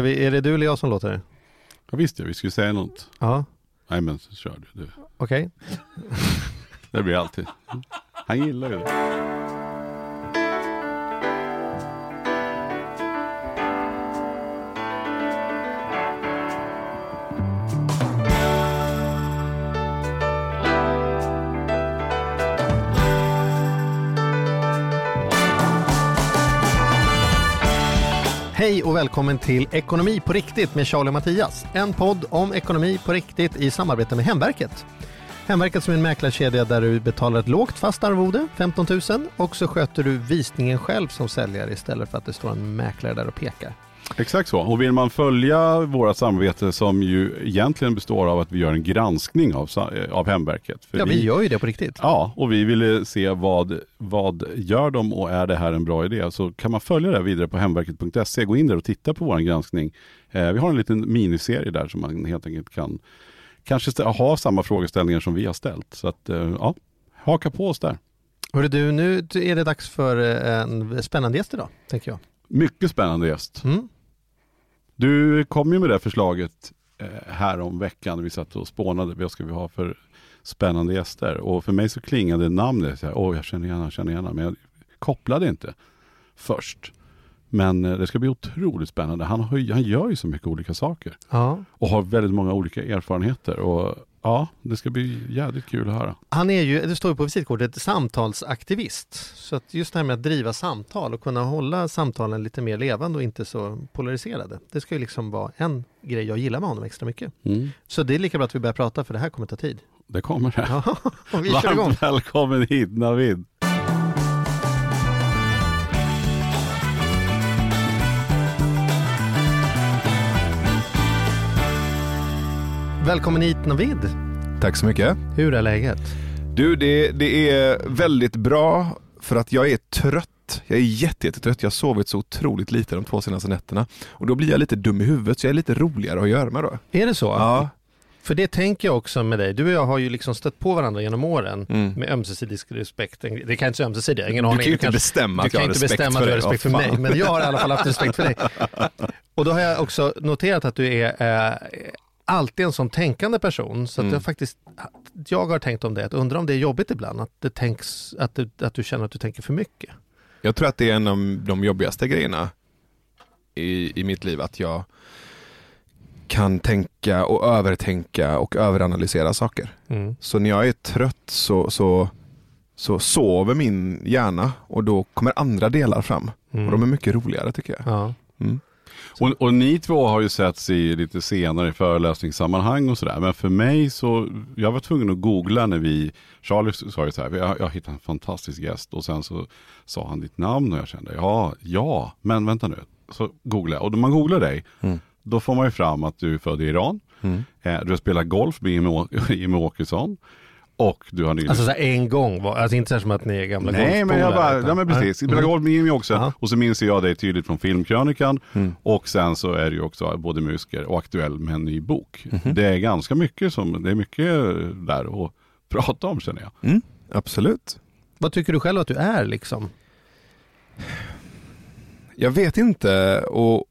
Vi, är det du eller jag som låter? Ja, visst ja, vi skulle säga något. Ja, Nej men så kör du. du. okej. Det blir alltid. Han gillar ju det. Hej och välkommen till Ekonomi på riktigt med Charlie och Mattias. En podd om ekonomi på riktigt i samarbete med Hemverket. Hemverket som är en mäklarkedja där du betalar ett lågt fast arvode, 15 000, och så sköter du visningen själv som säljare istället för att det står en mäklare där och pekar. Exakt så. Och vill man följa våra samarbete som ju egentligen består av att vi gör en granskning av, eh, av Hemverket. För Ja, vi gör ju det på riktigt. Ja, och vi ville se vad, vad gör de och är det här en bra idé? Så kan man följa det vidare på hemverket.se. Gå in där och titta på vår granskning. Eh, vi har en liten miniserie där som man helt enkelt kan kanske ha samma frågeställningar som vi har ställt. Så att, eh, ja, haka på oss där. Hörru du, nu är det dags för eh, en spännande gäst idag, tänker jag. Mycket spännande gäst. Mm. Du kom ju med det förslaget eh, här om veckan. Vi satt och spånade. Vad ska vi ha för spännande gäster? Och för mig så klingade namnet. Så här, Åh, jag känner igen jag känner igen. Men jag kopplade inte först. Men eh, det ska bli otroligt spännande. Han, har, han gör ju så mycket olika saker. Ja. Och har väldigt många olika erfarenheter. Och ja, det ska bli jävligt kul att höra. Han är ju, det står ju på visitkortet, samtalsaktivist. Så att just det här med att driva samtal och kunna hålla samtalen lite mer levande och inte så polariserade. Det ska ju liksom vara en grej jag gillar med honom extra mycket. Mm, Så det är lika bra att vi börjar prata för det här kommer ta tid. det kommer det. Ja, vi. Varmt välkommen hit Navid. Välkommen hit Navid. Tack så mycket. Hur är läget? Du, det, det är väldigt bra för att jag är trött. Jag är jätte, jättetrött. Jag har sovit så otroligt lite de två senaste nätterna. Och då blir jag lite dum i huvudet så jag är lite roligare att göra med då. Är det så? Ja. För det tänker jag också med dig. Du och jag har ju liksom stött på varandra genom åren Mm. med ömsesidig respekt. Det kan inte säga ömsesidig, ingen Du aning. kan ju inte bestämma Du att jag kan har inte respekt bestämma för att du har dig. respekt för Vad mig, men jag har i alla fall haft respekt för dig. Och då har jag också noterat att du är eh, alltid en sån tänkande person, så Mm. jag faktiskt, jag har tänkt om det, att undra om det är jobbigt ibland, att, det tänks, att, du, att du känner att du tänker för mycket. Jag tror att det är en av de jobbigaste grejerna i, i mitt liv. Att jag kan tänka och övertänka och överanalysera saker. Mm. Så när jag är trött så, så, så sover min hjärna och då kommer andra delar fram. Mm. Och de är mycket roligare tycker jag. Ja. Mm. Och, och ni två har ju setts i lite senare i föreläsningssammanhang och sådär. Men för mig så, jag var tvungen att googla när vi, Charlie sa ju så här, jag, jag hittade en fantastisk gäst och sen så sa han ditt namn och jag kände, ja, ja, men vänta nu. Så googlade jag och när man googlar dig, Mm. då får man ju fram att du är född i Iran, Mm. eh, du har spelat golf med Jimmie Åkesson och du har nyligen Alltså så här en gång, var, alltså inte så här som att ni är gamla Nej men jag bara, golfpolare, ja men utan- precis, spela Mm. golf med Jimmy också. Ja. Och så minns jag dig tydligt från filmkrönikan. Mm. Och sen så är ju också både musiker och aktuell med en ny bok. Mhm. Det är ganska mycket som, det är mycket där att prata om känner jag. Mm. Absolut. Vad tycker du själv att du är liksom? Jag vet inte och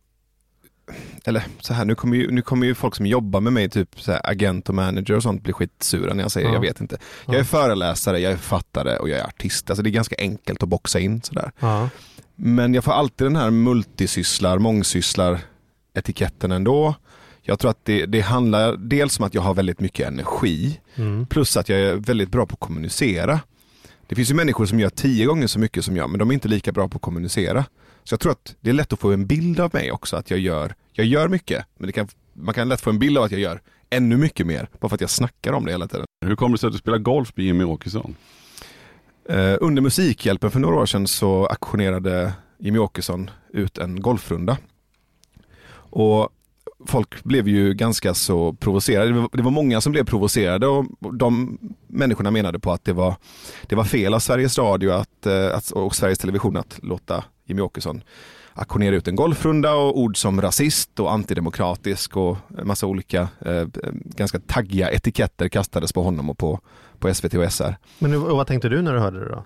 eller så här, nu kommer, ju, nu kommer ju folk som jobbar med mig, typ så här, agent och manager och sånt bli skitsura när jag säger Ja. jag vet inte. Ja. Jag är föreläsare, jag är författare och jag är artist. Alltså det är ganska enkelt att boxa in sådär. Ja. Men jag får alltid den här multisysslar, mångsysslar etiketten ändå. Jag tror att det, det handlar dels om att jag har väldigt mycket energi Mm. plus att jag är väldigt bra på att kommunicera. Det finns ju människor som gör tio gånger så mycket som jag men de är inte lika bra på att kommunicera. Så jag tror att det är lätt att få en bild av mig också att jag gör, jag gör mycket men kan, man kan lätt få en bild av att jag gör ännu mycket mer bara för att jag snackar om det hela tiden. Hur kommer det sig att du spelar golf med Jimmy Åkesson? Eh, under Musikhjälpen för några år sedan så auktionerade Jimmy Åkesson ut en golfrunda. Och folk blev ju ganska så provocerade. Det var, det var många som blev provocerade och de människorna menade på att det var, det var fel av Sveriges Radio att, eh, att, och Sveriges Television att låta Jimmy Åkesson aktionera ut en golfrunda och ord som rasist och antidemokratisk och massa olika eh, ganska taggiga etiketter kastades på honom och på, på SVT och SR. Men och vad tänkte du när du hörde det då?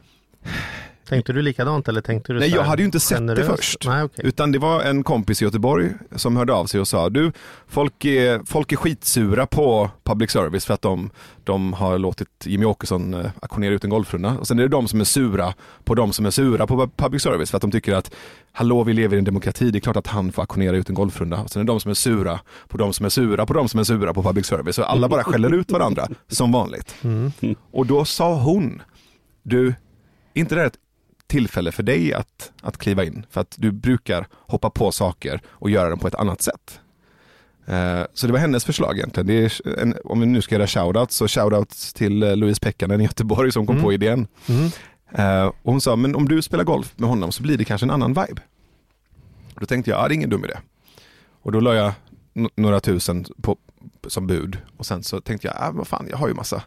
Tänkte du likadant eller tänkte du Nej, jag hade ju inte sett generöst? det först. Nej, okej. Utan det var en kompis i Göteborg som hörde av sig och sa, du, folk är, folk är skitsura på public service för att de, de har låtit Jimmy Åkesson eh, auktionera ut en golfrunda. Och sen är det de som är sura på de som är sura på public service för att de tycker att, hallå vi lever i en demokrati, det är klart att han får auktionera ut en golfrunda. Och sen är det de som är sura på de som är sura på de som är sura på public service. Och alla bara skäller ut varandra som vanligt. Mm. Och då sa hon, du, inte det här ett tillfälle för dig att, att kliva in? För att du brukar hoppa på saker och göra dem på ett annat sätt. Eh, så det var hennes förslag egentligen. Det är en, om vi nu ska göra shoutout, så shoutout till eh, Louise Pekkanen i Göteborg som kom Mm. på idén. Mm. Eh, och hon sa, men om du spelar golf med honom så blir det kanske en annan vibe. Då tänkte jag, ja det är ingen dum idé. Och då la jag några tusen på, som bud. Och sen så tänkte jag, ah, vad fan, jag har ju massa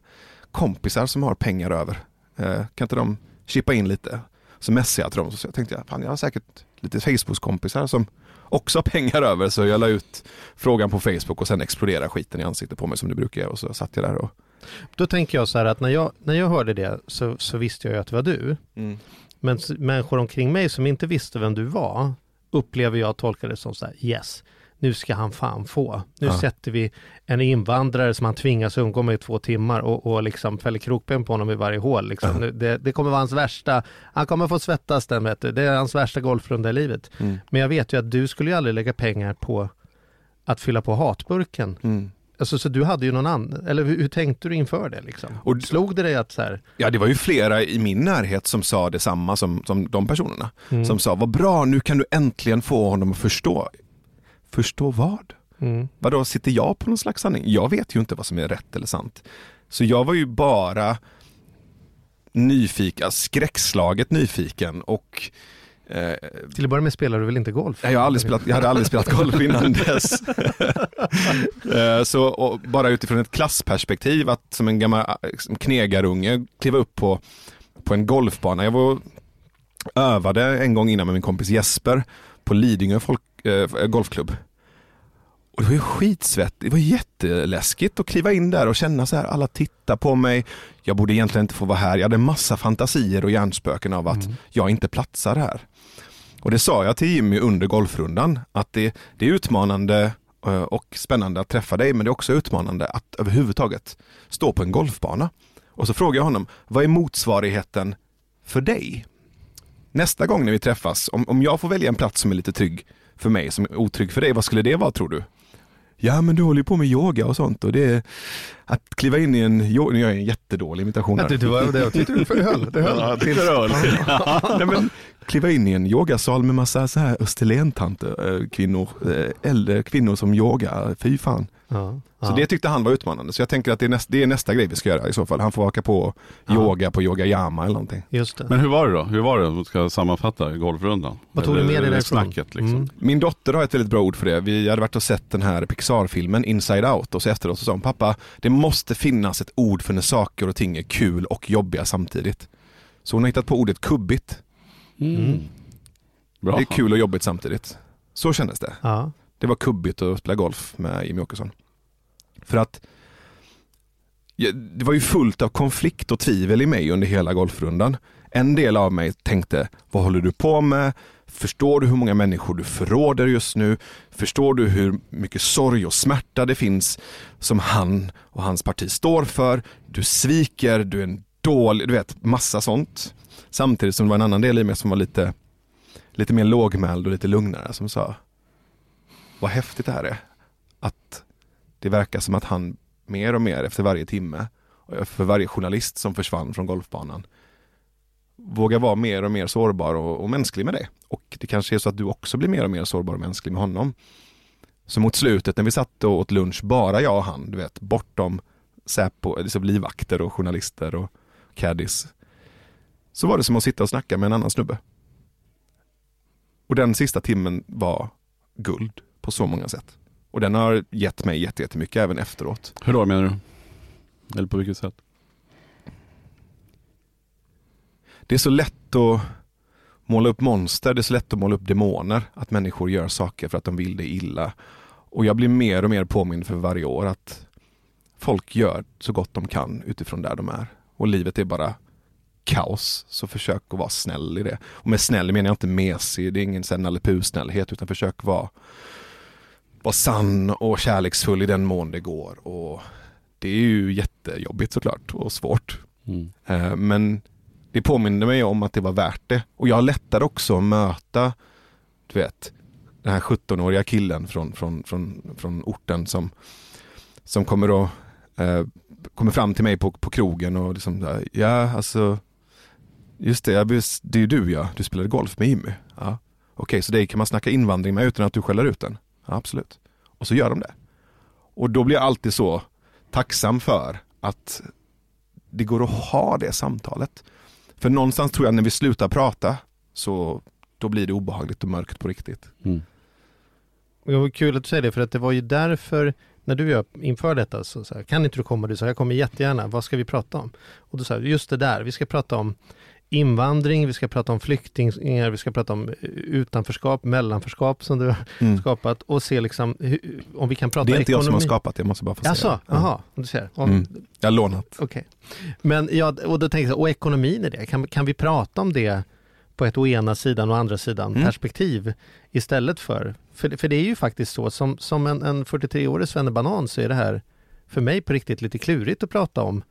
kompisar som har pengar över. Eh, kan inte de chippa in lite? Så messade jag till dem. Så jag tänkte, fan jag har säkert lite Facebook-kompisar som också har pengar över. Så jag la ut frågan på Facebook och sen exploderade skiten i ansiktet på mig som det brukar. Och så satt jag där och... Då tänker jag så här att när jag, när jag hörde det så, så visste jag ju att det var du. Men s- människor omkring mig som inte visste vem du var upplever jag tolkade det som så här, yes, nu ska han fan få. Nu Ja. sätter vi en invandrare som han tvingas umgå med i två timmar och, och liksom fäller krokben på honom i varje hål. Liksom. Ja. Nu, det, det kommer vara hans värsta, han kommer få svettas den vet du. Det är hans värsta golfrunda i livet. Mm. Men jag vet ju att du skulle ju aldrig lägga pengar på att fylla på hatburken. Mm. Alltså, så du hade ju någon annan, eller hur, hur tänkte du inför det liksom? Och- Slog det dig att så här, Ja, det var ju flera i min närhet som sa detsamma som, som de personerna. mm, Som sa, vad bra, nu kan du äntligen få honom att förstå. Förstå vad? mm, Vadå, sitter jag på någon slags sanning? Jag vet ju inte vad som är rätt eller sant. Så jag var ju bara nyfiken, skräckslaget nyfiken och eh, till att börja med spelar du väl inte golf? jag, har aldrig spelat, jag hade aldrig spelat golf innan dess. Eh, Så bara utifrån ett klassperspektiv, att som en gammal eh, knegarunge kliva upp på, på en golfbana. Jag var övade en gång innan med min kompis Jesper på Lidingö folk, eh, golfklubb. Och det var ju skitsvett, det var jätteläskigt att kliva in där och känna så här, alla tittar på mig. Jag borde egentligen inte få vara här. Jag hade massa fantasier och hjärnspöken av att Mm. jag inte platsar här. Och det sa jag till Jimmy under golfrundan, att det, det är utmanande eh, och spännande att träffa dig, men det är också utmanande att överhuvudtaget stå på en golfbana. Och så frågade jag honom, vad är motsvarigheten för dig? Nästa gång när vi träffas, om, om jag får välja en plats som är lite trygg för mig, som är otrygg för dig, vad skulle det vara tror du? Ja men du håller ju på med yoga och sånt och det är att kliva in i en, yo- nu gör jag en jättedålig imitation här. Du var det jag tyckte du höll. Det höll. Ja, jag tyckte det höll. Nej, men, kliva in i en yogasal med massa så här Österlentanter, eh, kvinnor, eh, äldre kvinnor som yogar, fy fan. Ja, Så ja. det tyckte han var utmanande, så jag tänker att det är, nästa, det är nästa grej vi ska göra i så fall. Han får haka på Ja. yoga på yogayama eller någonting. Just det. Men hur var det då? Hur var det om du ska sammanfatta golfrundan? Vad tog du med dig därifrån? Snacket liksom. Mm. Min dotter har ett väldigt bra ord för det. Vi hade varit och sett den här Pixar-filmen Inside Out och så efteråt så sa hon pappa, det måste finnas ett ord för när saker och ting är kul och jobbiga samtidigt. Så hon har hittat på ordet kubbigt. Mm. Bra. Det är kul och jobbigt samtidigt. Så kändes det. Ja. Det var kubbigt att spela golf med Jimmy Åkesson. För att ja, det var ju fullt av konflikt och tvivel i mig under hela golfrundan. En del av mig tänkte, vad håller du på med? Förstår du hur många människor du förråder just nu? Förstår du hur mycket sorg och smärta det finns som han och hans parti står för? Du sviker, du är en dålig, du vet massa sånt. Samtidigt som det var en annan del i mig som var lite, lite mer lågmäld och lite lugnare som sa, vad häftigt det här är. Att det verkar som att han mer och mer efter varje timme, och för varje journalist som försvann från golfbanan, vågar vara mer och mer sårbar och, och mänsklig med det. Och det kanske är så att du också blir mer och mer sårbar och mänsklig med honom. Så mot slutet när vi satt och åt lunch, bara jag och han, du vet, bortom Säpo, liksom livvakter och journalister och caddies. Så var det som att sitta och snacka med en annan snubbe. Och den sista timmen var guld på så många sätt. Och den har gett mig jätte- jättemycket även efteråt. Hur då menar du? Eller på vilket sätt? Det är så lätt att måla upp monster, det är så lätt att måla upp demoner. Att människor gör saker för att de vill det illa. Och jag blir mer och mer påmind för varje år att folk gör så gott de kan utifrån där de är. Och livet är bara kaos, så försök att vara snäll i det. Och med snäll menar jag inte mesig, det är ingen Nalle snällhet utan försök vara, vara sann och kärleksfull i den mån det går. Och det är ju jättejobbigt såklart och svårt. Mm. Eh, men det påminner mig om att det var värt det. Och jag lättare också att möta, du vet, den här 17-åriga killen från, från, från, från orten som, som kommer, att, eh, kommer fram till mig på, på krogen och liksom, ja alltså, just det, det är ju du ja, du spelade golf med Jimmy. Ja. Okej, okay, så dig kan man snacka invandring med utan att du skäller ut den? Ja, absolut. Och så gör de det. Och då blir jag alltid så tacksam för att det går att ha det samtalet. För någonstans tror jag när vi slutar prata så då blir det obehagligt och mörkt på riktigt. Mm. Det var kul att du säger det, för att det var ju därför när du och jag inför detta, så, så här, kan inte du komma? Du sa, jag kommer jättegärna, vad ska vi prata om? Och då sa just det där, vi ska prata om invandring, vi ska prata om flyktingar, vi ska prata om eh, utanförskap, mellanförskap som du har mm. skapat och se liksom hur, om vi kan prata ekonomi. Det är inte ekonomi. jag som har skapat det, jag måste bara få säga Jaså, jaha, du ser. Om, mm. Jag har lånat. Okej. Okay. Men ja, och då tänkte jag, och ekonomin i det, kan, kan vi prata om det på ett å ena sidan och andra sidan mm. perspektiv istället för, för, för det är ju faktiskt så, som, som en, en 43-årig svennebanan så är det här för mig på riktigt lite klurigt att prata om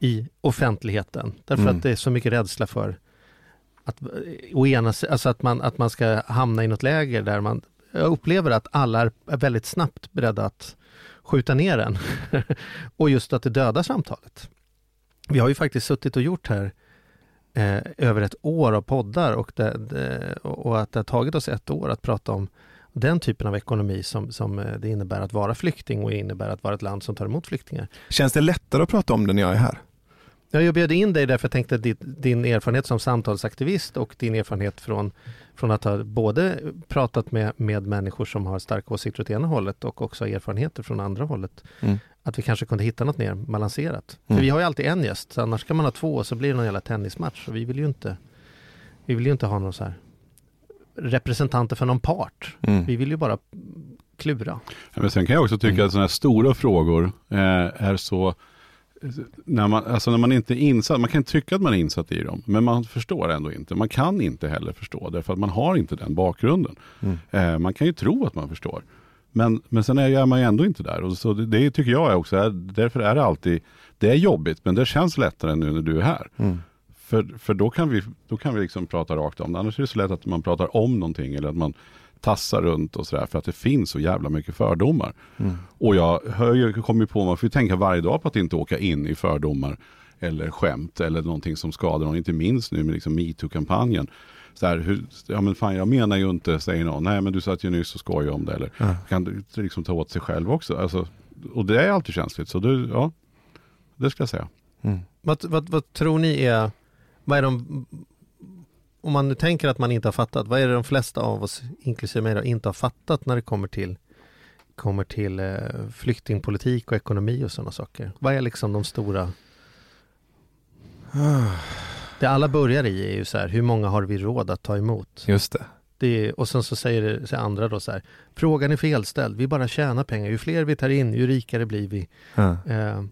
i offentligheten. Därför mm. att det är så mycket rädsla för att, å ena, alltså att, man, att man ska hamna i något läger där man jag upplever att alla är väldigt snabbt beredda att skjuta ner en. och just att det dödar samtalet. Vi har ju faktiskt suttit och gjort här eh, över ett år av poddar och, det, det, och att det har tagit oss ett år att prata om den typen av ekonomi som, som eh, det innebär att vara flykting och innebär att vara ett land som tar emot flyktingar. Känns det lättare att prata om det när jag är här? Jag bjöd in dig därför jag tänkte att din erfarenhet som samtalsaktivist och din erfarenhet från, från att ha både pratat med, med människor som har starka åsikter åt ena hållet och också erfarenheter från andra hållet. Mm. Att vi kanske kunde hitta något mer balanserat. Mm. För vi har ju alltid en gäst, så annars kan man ha två och så blir det någon jävla tennismatch. Och vi vill ju inte, vi vill ju inte ha någon så här representanter för någon part. Mm. Vi vill ju bara klura. Ja, men sen kan jag också tycka mm. att sådana här stora frågor eh, är så när man, alltså när man inte är insatt, man kan tycka att man är insatt i dem, men man förstår ändå inte. Man kan inte heller förstå, därför att man har inte den bakgrunden. Mm. Eh, man kan ju tro att man förstår. Men, men sen är man ju ändå inte där. Och så det, det tycker jag också, är, därför är det alltid, det är jobbigt, men det känns lättare nu när du är här. Mm. För, för då kan vi, då kan vi liksom prata rakt om det. Annars är det så lätt att man pratar om någonting eller att man tassar runt och sådär för att det finns så jävla mycket fördomar. Mm. Och jag hör, kommer på, man får ju tänka varje dag på att inte åka in i fördomar eller skämt eller någonting som skadar någon, inte minst nu med liksom metoo-kampanjen. Så här, hur, ja men fan jag menar ju inte, säger någon, nej men du satt ju nyss och skojade om det eller ja. kan du liksom ta åt sig själv också. Alltså, och det är alltid känsligt, så du, ja, det ska jag säga. Mm. Vad, vad, vad tror ni är, vad är de om man nu tänker att man inte har fattat, vad är det de flesta av oss, inklusive mig, då, inte har fattat när det kommer till, kommer till eh, flyktingpolitik och ekonomi och sådana saker? Vad är liksom de stora... Det alla börjar i är ju så här, hur många har vi råd att ta emot? Just det. det och sen så säger, säger andra då så här, frågan är felställd, vi bara tjänar pengar, ju fler vi tar in, ju rikare blir vi. Ja. Eh,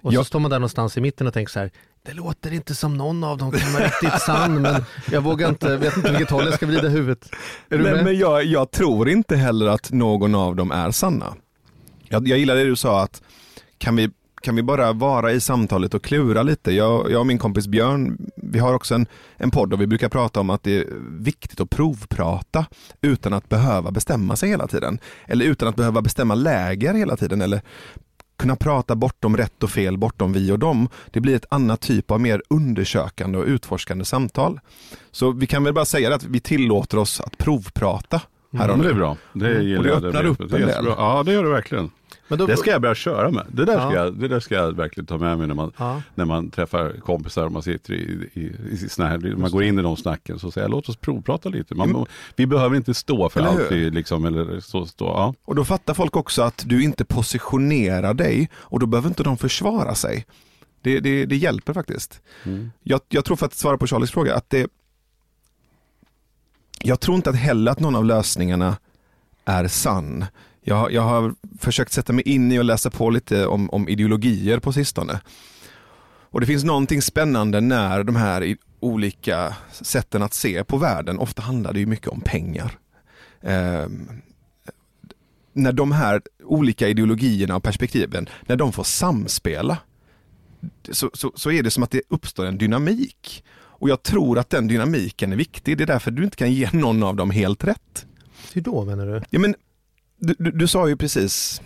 och så står man där någonstans i mitten och tänker så här, det låter inte som någon av dem kan vara riktigt sann, men jag vågar inte, vet inte vilket håll jag ska vrida huvudet. Är du Nej, med? men jag, jag, tror inte heller att någon av dem är sanna. Jag, jag gillar det du sa att kan vi, kan vi bara vara i samtalet och klura lite? Jag, jag och min kompis Björn, vi har också en, en podd och vi brukar prata om att det är viktigt att provprata utan att behöva bestämma sig hela tiden. Eller utan att behöva bestämma läger hela tiden eller kunna prata bortom rätt och fel, bortom vi och dem. Det blir ett annat typ av mer undersökande och utforskande samtal. Så vi kan väl bara säga att vi tillåter oss att provprata. Här mm, det är bra. Det mm. och det öppnar upp en del. Ja, det gör det verkligen. Då, det ska jag börja köra med. Det där, ja. ska jag, det där ska jag verkligen ta med mig när man, ja. när man träffar kompisar och man sitter i, i, i såna här, man går in i de snacken så säger jag låt oss provprata lite. Man, mm. Vi behöver inte stå för allt. Liksom, eller så, stå, ja. Och då fattar folk också att du inte positionerar dig och då behöver inte de försvara sig. Det, det, det hjälper faktiskt. Mm. Jag, jag tror för att svara på Charlies fråga att det jag tror inte att heller att någon av lösningarna är sann. Jag, jag har försökt sätta mig in i och läsa på lite om, om ideologier på sistone. Och det finns någonting spännande när de här olika sätten att se på världen, ofta handlar det ju mycket om pengar. Ehm, när de här olika ideologierna och perspektiven, när de får samspela, så, så, så är det som att det uppstår en dynamik. Och jag tror att den dynamiken är viktig, det är därför du inte kan ge någon av dem helt rätt. Hur då menar du? Ja, men, du, du, du sa ju precis,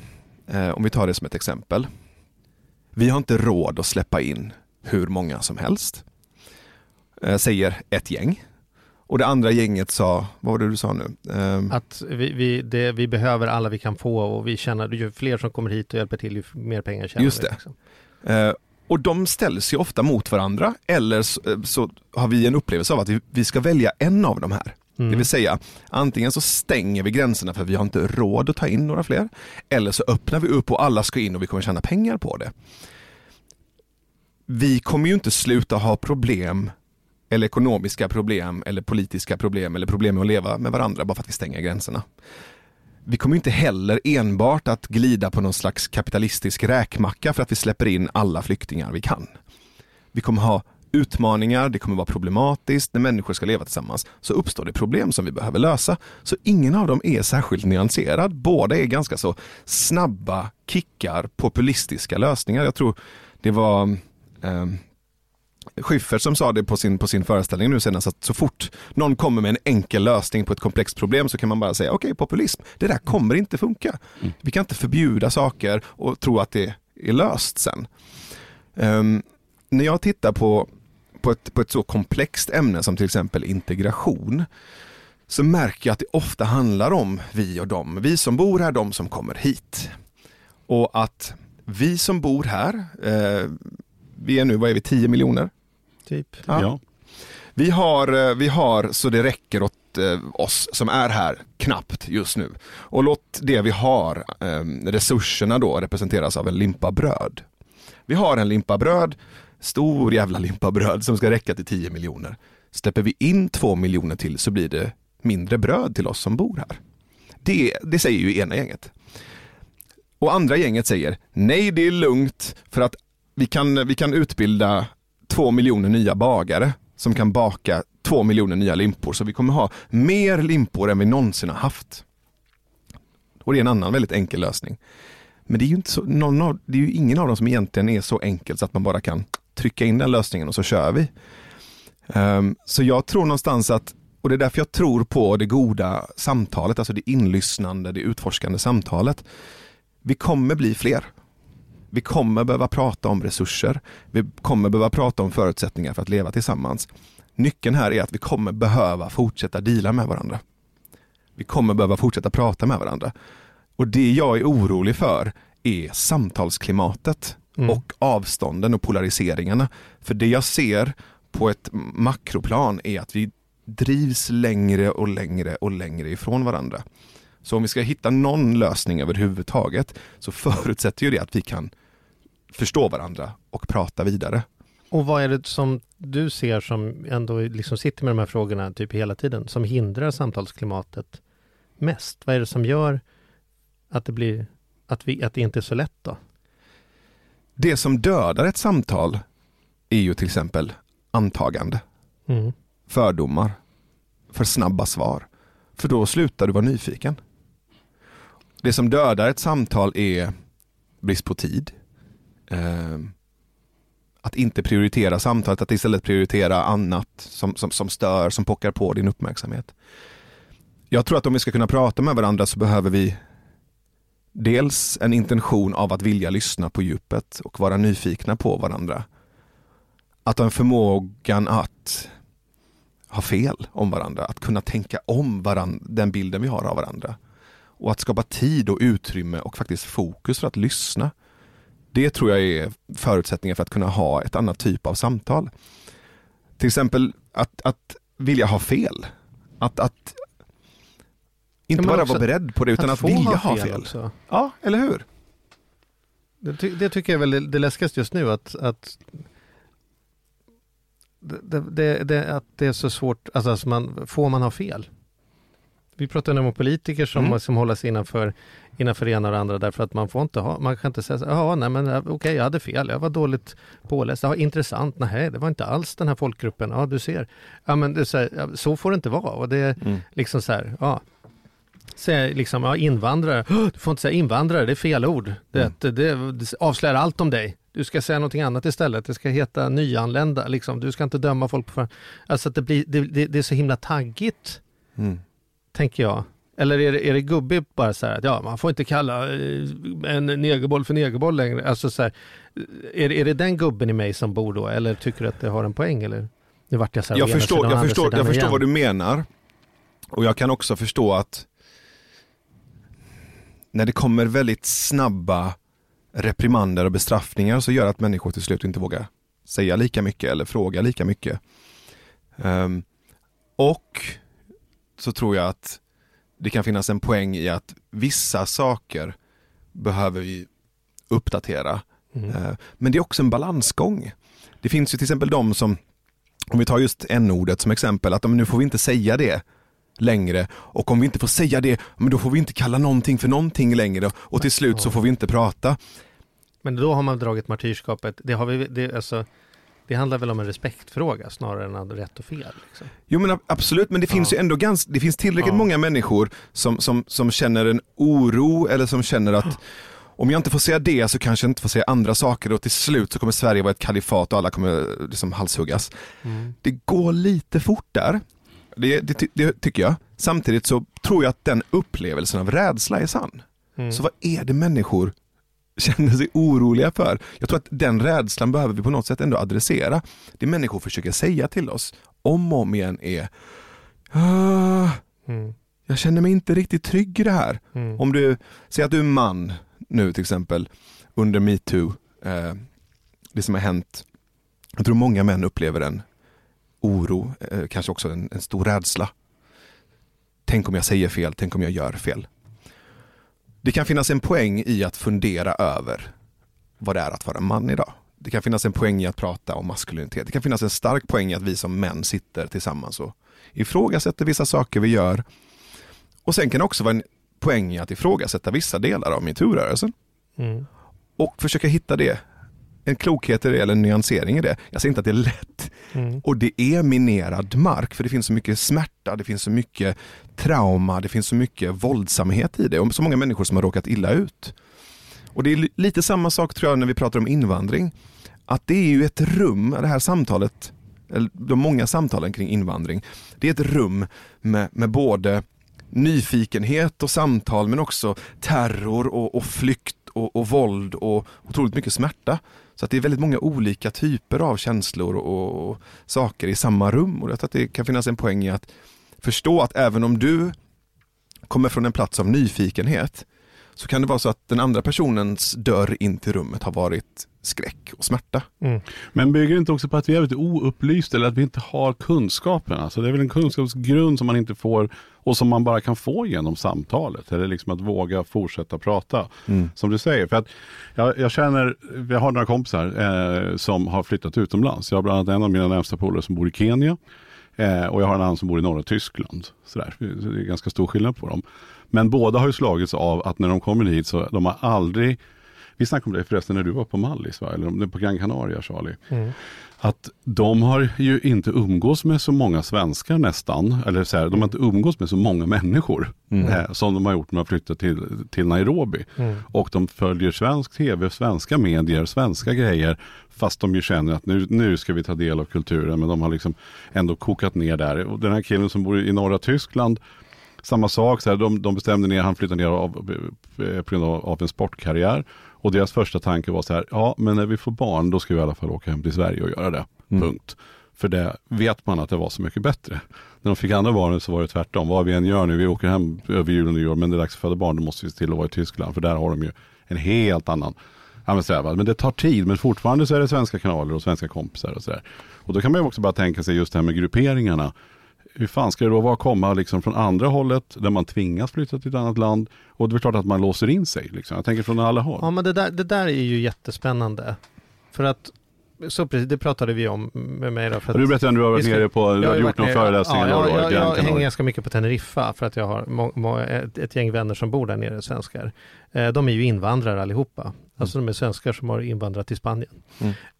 eh, om vi tar det som ett exempel. Vi har inte råd att släppa in hur många som helst. Eh, säger ett gäng. Och det andra gänget sa, vad var det du sa nu? Ehm, Att vi, vi, det, vi behöver alla vi kan få och vi känner, ju fler som kommer hit och hjälper till, ju mer pengar tjänar Just vi. det. Liksom. Eh, och de ställs ju ofta mot varandra eller så, eh, så har vi en upplevelse av att vi, vi ska välja en av de här. Mm. Det vill säga, antingen så stänger vi gränserna för vi har inte råd att ta in några fler. Eller så öppnar vi upp och alla ska in och vi kommer tjäna pengar på det. Vi kommer ju inte sluta ha problem eller ekonomiska problem eller politiska problem eller problem med att leva med varandra bara för att vi stänger gränserna. Vi kommer inte heller enbart att glida på någon slags kapitalistisk räkmacka för att vi släpper in alla flyktingar vi kan. Vi kommer ha utmaningar, det kommer vara problematiskt när människor ska leva tillsammans. Så uppstår det problem som vi behöver lösa. Så ingen av dem är särskilt nyanserad. Båda är ganska så snabba kickar, populistiska lösningar. Jag tror det var eh, Schyffert som sa det på sin, på sin föreställning nu senast att så fort någon kommer med en enkel lösning på ett komplext problem så kan man bara säga okej populism, det där kommer inte funka. Mm. Vi kan inte förbjuda saker och tro att det är löst sen. Ehm, när jag tittar på, på, ett, på ett så komplext ämne som till exempel integration så märker jag att det ofta handlar om vi och dem. Vi som bor här, de som kommer hit. Och att vi som bor här, eh, vi är nu, vad är vi, 10 miljoner? Typ. Ja. Ja. Vi har, eh, vi har så det räcker åt eh, oss som är här knappt just nu. Och låt det vi har, eh, resurserna då, representeras av en limpa bröd. Vi har en limpa bröd, stor jävla limpa bröd som ska räcka till 10 miljoner. Släpper vi in 2 miljoner till så blir det mindre bröd till oss som bor här. Det, det säger ju ena gänget. Och andra gänget säger nej det är lugnt för att vi kan, vi kan utbilda 2 miljoner nya bagare som kan baka 2 miljoner nya limpor. Så vi kommer ha mer limpor än vi någonsin har haft. Och det är en annan väldigt enkel lösning. Men det är ju, inte så, någon av, det är ju ingen av dem som egentligen är så enkel så att man bara kan trycka in den lösningen och så kör vi. Um, så jag tror någonstans att, och det är därför jag tror på det goda samtalet, alltså det inlyssnande, det utforskande samtalet. Vi kommer bli fler. Vi kommer behöva prata om resurser. Vi kommer behöva prata om förutsättningar för att leva tillsammans. Nyckeln här är att vi kommer behöva fortsätta dela med varandra. Vi kommer behöva fortsätta prata med varandra. Och det jag är orolig för är samtalsklimatet Mm. och avstånden och polariseringarna. För det jag ser på ett makroplan är att vi drivs längre och längre och längre ifrån varandra. Så om vi ska hitta någon lösning överhuvudtaget så förutsätter ju det att vi kan förstå varandra och prata vidare. Och vad är det som du ser som ändå liksom sitter med de här frågorna typ hela tiden, som hindrar samtalsklimatet mest? Vad är det som gör att det blir, att, vi, att det inte är så lätt då? Det som dödar ett samtal är ju till exempel antagande, Mm. fördomar, för snabba svar. För då slutar du vara nyfiken. Det som dödar ett samtal är brist på tid. Eh, att inte prioritera samtalet, att istället prioritera annat som, som, som stör, som pockar på din uppmärksamhet. Jag tror att om vi ska kunna prata med varandra så behöver vi dels en intention av att vilja lyssna på djupet och vara nyfikna på varandra. Att ha en förmågan att ha fel om varandra, att kunna tänka om varandra, den bilden vi har av varandra. Och att skapa tid och utrymme och faktiskt fokus för att lyssna. Det tror jag är förutsättningar för att kunna ha ett annat typ av samtal. Till exempel att, att vilja ha fel. Att, att inte men bara vara beredd på det utan att, få vilja ha fel. också. Ja, eller hur? Det, ty- det tycker jag är väl det, läskigaste just nu att, att det, det, det, att det är så svårt, alltså, alltså man, får man ha fel? vi pratar om politiker som, Mm. som håller sig innanför, innanför det ena och det andra därför att man får inte ha, man kan inte säga så ja nej men okej okay, jag hade fel, jag var dåligt påläst, ja, intressant, nej det var inte alls den här folkgruppen, ja du ser. Ja men det så, här, ja, så får det inte vara och det är Mm. liksom så här, ja. Säga liksom, ja invandrare, "Åh, du får inte säga invandrare, det är fel ord. Det, Mm. det, det, det avslöjar allt om dig. Du ska säga någonting annat istället, det ska heta nyanlända, liksom. du ska inte döma folk på för... Alltså att det, blir, det, det, är så himla taggigt Mm. tänker jag. Eller är det, är det gubbigt bara så här att ja, man får inte kalla eh, en negerboll för negerboll längre. Alltså så här, är, är det den gubben i mig som bor då? Eller tycker du att det har en poäng? Eller? Nu vart jag så här Jag förstår, jag förstår, jag förstår vad du menar. Och jag kan också förstå att när det kommer väldigt snabba reprimander och bestraffningar så gör att människor till slut inte vågar säga lika mycket eller fråga lika mycket. Ehm, och så tror jag att det kan finnas en poäng i att vissa saker behöver vi uppdatera. Mm. Eh, Men det är också en balansgång. Det finns ju till exempel de som, om vi tar just n-ordet som exempel, att men nu får vi inte säga det längre och om vi inte får säga det, men då får vi inte kalla någonting för någonting längre och till slut så får vi inte prata. Men då har man dragit martyrskapet. Det, har vi, det, alltså, det handlar väl om en respektfråga snarare än rätt och fel. Liksom. Jo men ab- absolut, men det finns Ja. ju ändå ganska, det finns tillräckligt Ja. många människor som, som, som känner en oro eller som känner att om jag inte får säga det så kanske jag inte får säga andra saker och till slut så kommer Sverige vara ett kalifat och alla kommer liksom halshuggas. Det går lite fort där. Det, det, det tycker jag. Samtidigt så tror jag att den upplevelsen av rädsla är sann. Mm. Så vad är det människor känner sig oroliga för? Jag tror att den rädslan behöver vi på något sätt ändå adressera. Det människor försöker säga till oss om och om igen är "Ah, Mm. jag känner mig inte riktigt trygg i det här. Mm. Om du, säg att du är man nu till exempel under metoo, eh, det som har hänt. Jag tror många män upplever en oro, eh, kanske också en, en stor rädsla. Tänk om jag säger fel, tänk om jag gör fel. Det kan finnas en poäng i att fundera över vad det är att vara man idag. Det kan finnas en poäng i att prata om maskulinitet. Det kan finnas en stark poäng i att vi som män sitter tillsammans och ifrågasätter vissa saker vi gör. Och sen kan det också vara en poäng i att ifrågasätta vissa delar av metoo-rörelsen Mm. och försöka hitta det. En klokhet i det eller en nyansering i det. Jag säger inte att det är lätt Mm. och det är minerad mark för det finns så mycket smärta, det finns så mycket trauma, det finns så mycket våldsamhet i det och så många människor som har råkat illa ut. Och det är lite samma sak tror jag när vi pratar om invandring. Att det är ju ett rum, det här samtalet, eller de många samtalen kring invandring, det är ett rum med, med både nyfikenhet och samtal men också terror och, och flykt och, och våld och otroligt mycket smärta. Så att det är väldigt många olika typer av känslor och, och saker i samma rum. Och jag tror att det kan finnas en poäng i att förstå att även om du kommer från en plats av nyfikenhet så kan det vara så att den andra personens dörr in till rummet har varit skräck och smärta. Mm. Men bygger det inte också på att vi är lite oupplysta eller att vi inte har kunskapen? Alltså det är väl en kunskapsgrund som man inte får och som man bara kan få genom samtalet. Eller liksom att våga fortsätta prata. Som du säger. För att jag, jag känner, jag har några kompisar eh, som har flyttat utomlands. Jag har bland annat en av mina närmsta polare som bor i Kenya. Eh, och jag har en annan som bor i norra Tyskland. Så Det är ganska stor skillnad på dem. Men båda har ju slagits av att när de kommer hit så de har aldrig vi snackade om det förresten när du var på Mallis, va? eller på Gran Canaria Charlie. Mm. Att de har ju inte umgås med så många svenskar nästan. Eller så här, de har inte umgås med så många människor. Eh, som de har gjort när de har flyttat till, till Nairobi. Mm. Och de följer svensk tv, svenska medier, svenska grejer. Fast de ju känner att nu, nu ska vi ta del av kulturen. Men de har liksom ändå kokat ner där. Och den här killen som bor i norra Tyskland. Samma sak, så här, de, de bestämde ner, han flyttade ner av, eh, på grund av, av en sportkarriär. Och deras första tanke var så här, ja men när vi får barn då ska vi i alla fall åka hem till Sverige och göra det. Punkt. För det vet man att det var så mycket bättre. När de fick andra barnen så var det tvärtom. Vad vi än gör nu, vi åker hem över jul och nyår men det är dags att föda barn, då måste vi se till att vara i Tyskland. För där har de ju en helt annan Ja, men, så det tar tid, men fortfarande så är det svenska kanaler och svenska kompisar och sådär. Och då kan man ju också bara tänka sig just det här med grupperingarna. Hur fan ska det då vara att komma liksom från andra hållet där man tvingas flytta till ett annat land och det är klart att man låser in sig. Liksom. Jag tänker från alla håll. Ja men det där, det där är ju jättespännande. För att så precis, det pratade vi om med mig. Då, för du berättade att du har varit nere på, du har gjort någon föreläsning ja, det jag, jag, jag hänger ganska mycket på Teneriffa för att jag har må, må, ett, ett gäng vänner som bor där nere, svenskar. Eh, de är ju invandrare allihopa. Alltså de är svenskar som har invandrat till Spanien.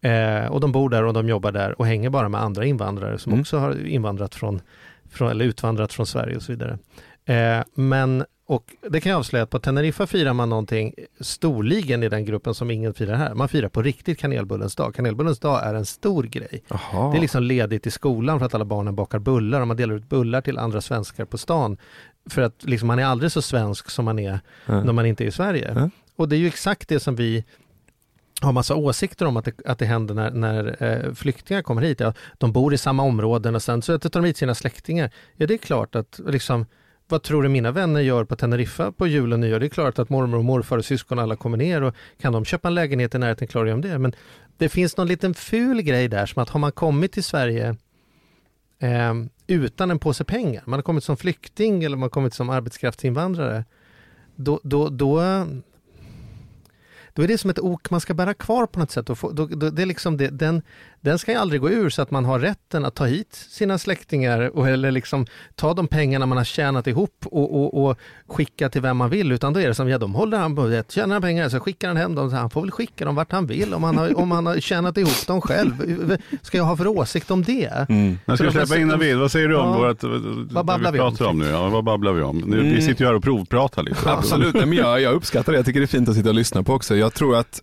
Eh, och de bor där och de jobbar där och hänger bara med andra invandrare som Mm. också har invandrat från, från, eller utvandrat från Sverige och så vidare. Eh, men, och det kan jag avslöja att på Teneriffa firar man någonting storligen i den gruppen som ingen firar här. Man firar på riktigt kanelbullens dag. Kanelbullens dag är en stor grej. Jaha. Det är liksom ledigt i skolan för att alla barnen bakar bullar och man delar ut bullar till andra svenskar på stan. För att liksom man är aldrig så svensk som man är Ja. när man inte är i Sverige. Ja. Och det är ju exakt det som vi har massa åsikter om att det, att det händer när, när eh, flyktingar kommer hit. Ja, de bor i samma områden och sen så tar de hit sina släktingar. Ja, det är klart att liksom, vad tror du mina vänner gör på Teneriffa på jul och nyår? Det är klart att mormor och morfar och syskon alla kommer ner och kan de köpa en lägenhet i närheten klarar de det. Men det finns någon liten ful grej där som att har man kommit till Sverige eh, utan en påse pengar, man har kommit som flykting eller man har kommit som arbetskraftsinvandrare, då, då, då, då är det som ett ok man ska bära kvar på något sätt. Och få, då, då, det är liksom det, den, den ska ju aldrig gå ur så att man har rätten att ta hit sina släktingar och, eller liksom ta de pengarna man har tjänat ihop och, och, och skicka till vem man vill. Utan då är det som, ja de håller han på det, tjänar han pengar så skickar han hem dem, så han får väl skicka dem vart han vill om han har, om han har tjänat ihop dem själv. Ska jag ha för åsikt om det? Mm. Jag ska släppa in Navid, vad säger du om Ja. vårt, Vad babblar vi om? pratar om nu? Ja, vad babblar vi om? Nu, Mm. Vi sitter ju här och provpratar lite. Absolut, men jag, jag uppskattar det. Jag tycker det är fint att sitta och lyssna på också. Jag tror att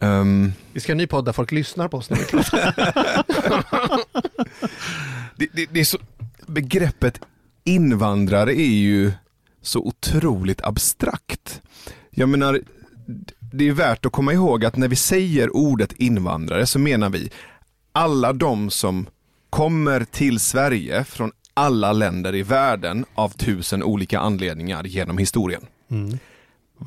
ehm, Vi ska ha en ny podd där folk lyssnar på oss nu. det, det, det är så, begreppet invandrare är ju så otroligt abstrakt. Jag menar, det är värt att komma ihåg att när vi säger ordet invandrare så menar vi alla de som kommer till Sverige från alla länder i världen av tusen olika anledningar genom historien. Mm.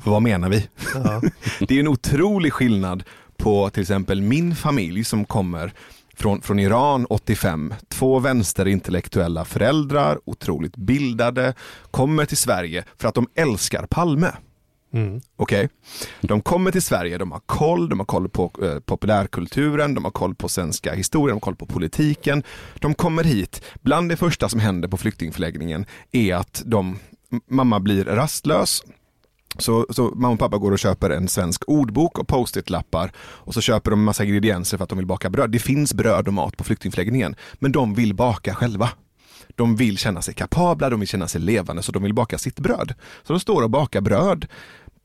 Vad menar vi? Ja. Det är en otrolig skillnad på till exempel min familj som kommer från, från Iran 85. Två vänsterintellektuella föräldrar, otroligt bildade, kommer till Sverige för att de älskar Palme. Mm. Okej? De kommer till Sverige, de har koll, de har koll på eh, populärkulturen, de har koll på svenska historien, de har koll på politiken. De kommer hit, bland det första som händer på flyktingförläggningen är att de, mamma blir rastlös, så, så mamma och pappa går och köper en svensk ordbok och post-it-lappar och så köper de massa ingredienser för att de vill baka bröd. Det finns bröd och mat på flyktingförläggningen, men de vill baka själva. De vill känna sig kapabla, de vill känna sig levande, så de vill baka sitt bröd. Så de står och bakar bröd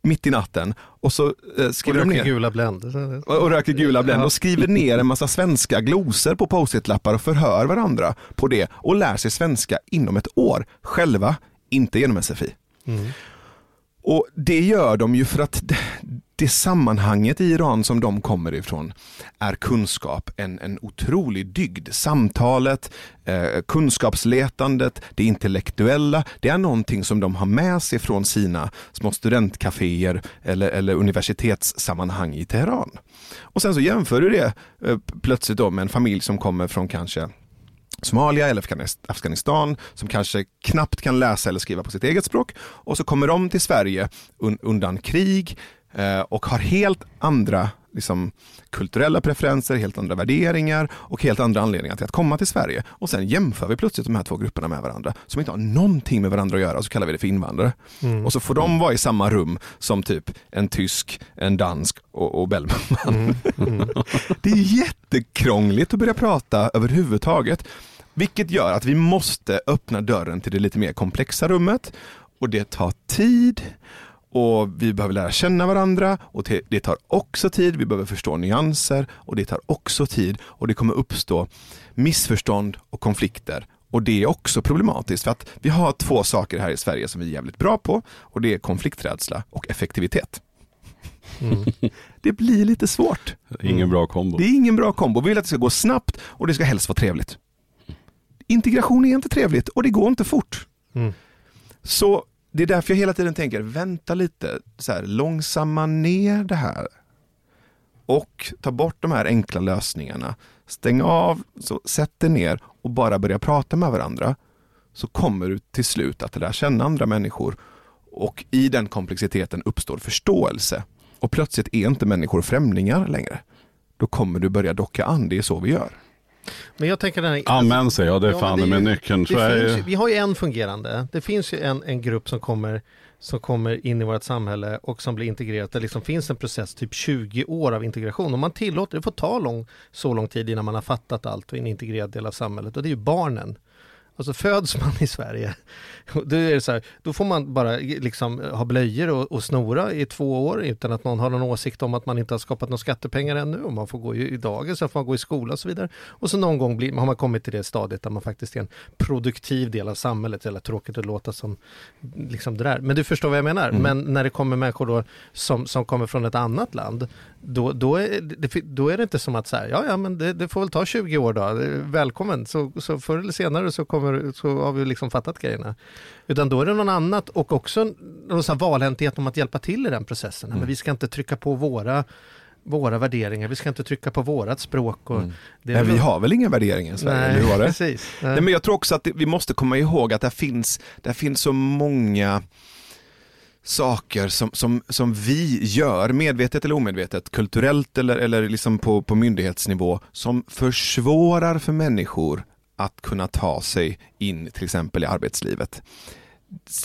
mitt i natten och så eh, Och skriver de röker ner gula Blend. och, och röker gula Blend Ja. och skriver ner en massa svenska glosor på post-it-lappar och förhör varandra på det och lär sig svenska inom ett år själva, inte genom SFI. Mm. Och det gör de ju för att det, sammanhanget i Iran som de kommer ifrån är kunskap, en, en otrolig dygd. Samtalet, eh, kunskapsletandet, det intellektuella, det är någonting som de har med sig från sina små studentkaféer eller, eller universitetssammanhang i Teheran. Och sen så jämför du det eh, plötsligt då med en familj som kommer från kanske Somalia eller Afghanistan som kanske knappt kan läsa eller skriva på sitt eget språk. Och så kommer de till Sverige undan krig eh, och har helt andra liksom, kulturella preferenser, helt andra värderingar och helt andra anledningar till att komma till Sverige. Och sen jämför vi plötsligt de här två grupperna med varandra som inte har någonting med varandra att göra och så kallar vi det för invandrare. Mm. Och så får de vara i samma rum som typ en tysk, en dansk och, och Bellman. Mm. Mm. Det är jättekrångligt att börja prata överhuvudtaget. Vilket gör att vi måste öppna dörren till det lite mer komplexa rummet. Och det tar tid. Och vi behöver lära känna varandra och det- tar också tid. Vi behöver förstå nyanser och det tar också tid. Och det kommer uppstå missförstånd och konflikter. Och det är också problematiskt för att vi har två saker här i Sverige som vi är jävligt bra på och det är konflikträdsla och effektivitet. Mm. Det blir lite svårt. Ingen bra kombo. Det är ingen bra kombo. Vi vill att det ska gå snabbt och det ska helst vara trevligt. Integration är inte trevligt och det går inte fort. Mm. Så det är därför jag hela tiden tänker, vänta lite, så här, långsamma ner det här. Och ta bort de här enkla lösningarna. Stäng av, så sätt dig ner och bara börja prata med varandra. Så kommer du till slut att lära känna andra människor. Och i den komplexiteten uppstår förståelse. Och plötsligt är inte människor främlingar längre. då kommer du börja docka an. Det är så vi gör. Men jag tänker den här, Amen säger jag, det är Ja, fan det är med ju- nyckeln. Det är finns, ju- vi har ju en fungerande. Det finns ju en, en grupp som kommer, som kommer in i vårt samhälle och som blir integrerat. Det liksom finns en process, typ 20 år av integration. Om man tillåter, det får ta lång, så lång tid innan man har fattat allt och är en integrerad del av samhället. Och det är ju barnen. Alltså föds man i Sverige, då, är så här, då får man bara liksom ha blöjor och, och snora i två år utan att någon har någon åsikt om att man inte har skapat några skattepengar ännu och man får gå i, dagis, så får man gå i skola och så vidare. Och så någon gång blir, har man kommit till det stadiet där man faktiskt är en produktiv del av samhället. Jävla tråkigt att låta som liksom det där. Men du förstår vad jag menar. Mm. Men när det kommer människor då som, som kommer från ett annat land, då, då, är, det, då är det inte som att så här, ja ja men det, det får väl ta 20 år då, välkommen, så, så förr eller senare så, kommer, så har vi liksom fattat grejerna. Utan då är det någon annat och också någon sån valhänthet om att hjälpa till i den processen. Mm. Men vi ska inte trycka på våra våra värderingar, vi ska inte trycka på vårat språk. Och Mm. väl- vi har väl inga värderingar i Sverige? Nej, det? precis. Nej. Nej, men jag tror också att det, vi måste komma ihåg att det finns, det finns så många saker som, som, som vi gör, medvetet eller omedvetet, kulturellt eller, eller liksom på, på myndighetsnivå, som försvårar för människor att kunna ta sig in till exempel i arbetslivet.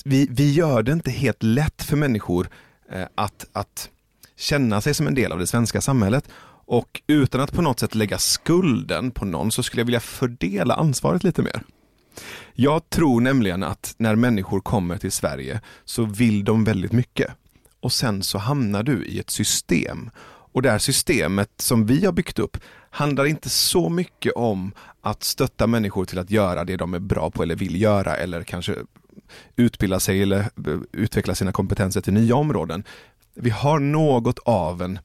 Vi, vi gör det inte helt lätt för människor eh, att, att känna sig som en del av det svenska samhället. Och utan att på något sätt lägga skulden på någon så skulle jag vilja fördela ansvaret lite mer. Jag tror nämligen att när människor kommer till Sverige så vill de väldigt mycket. Och sen så hamnar du i ett system. Och det här systemet som vi har byggt upp handlar inte så mycket om att stötta människor till att göra det de är bra på eller vill göra eller kanske utbilda sig eller utveckla sina kompetenser till nya områden. Vi har något av en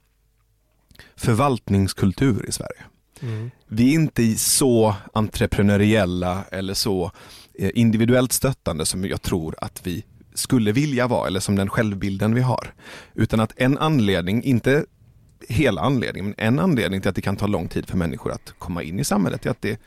förvaltningskultur i Sverige. Mm. Vi är inte så entreprenöriella eller så eh, individuellt stöttande som jag tror att vi skulle vilja vara eller som den självbilden vi har. Utan att en anledning, inte hela anledningen, men en anledning till att det kan ta lång tid för människor att komma in i samhället är att det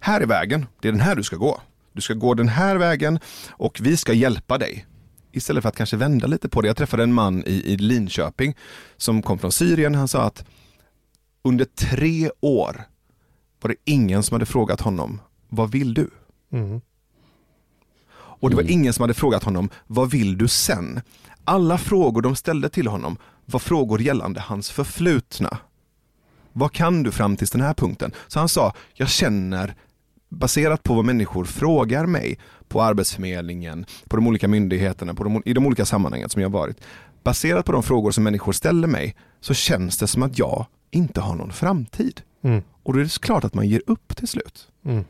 här är vägen, det är den här du ska gå. Du ska gå den här vägen och vi ska hjälpa dig. Istället för att kanske vända lite på det. Jag träffade en man i, i Linköping som kom från Syrien. Han sa att under tre år var det ingen som hade frågat honom, vad vill du? Mm. Och det var Mm. ingen som hade frågat honom, vad vill du sen? Alla frågor de ställde till honom var frågor gällande hans förflutna. Vad kan du fram till den här punkten? Så han sa, jag känner, baserat på vad människor frågar mig på Arbetsförmedlingen, på de olika myndigheterna, på de, i de olika sammanhangen som jag varit. Baserat på de frågor som människor ställer mig så känns det som att jag inte har någon framtid. Mm. Och då är det klart att man ger upp till slut. Mm.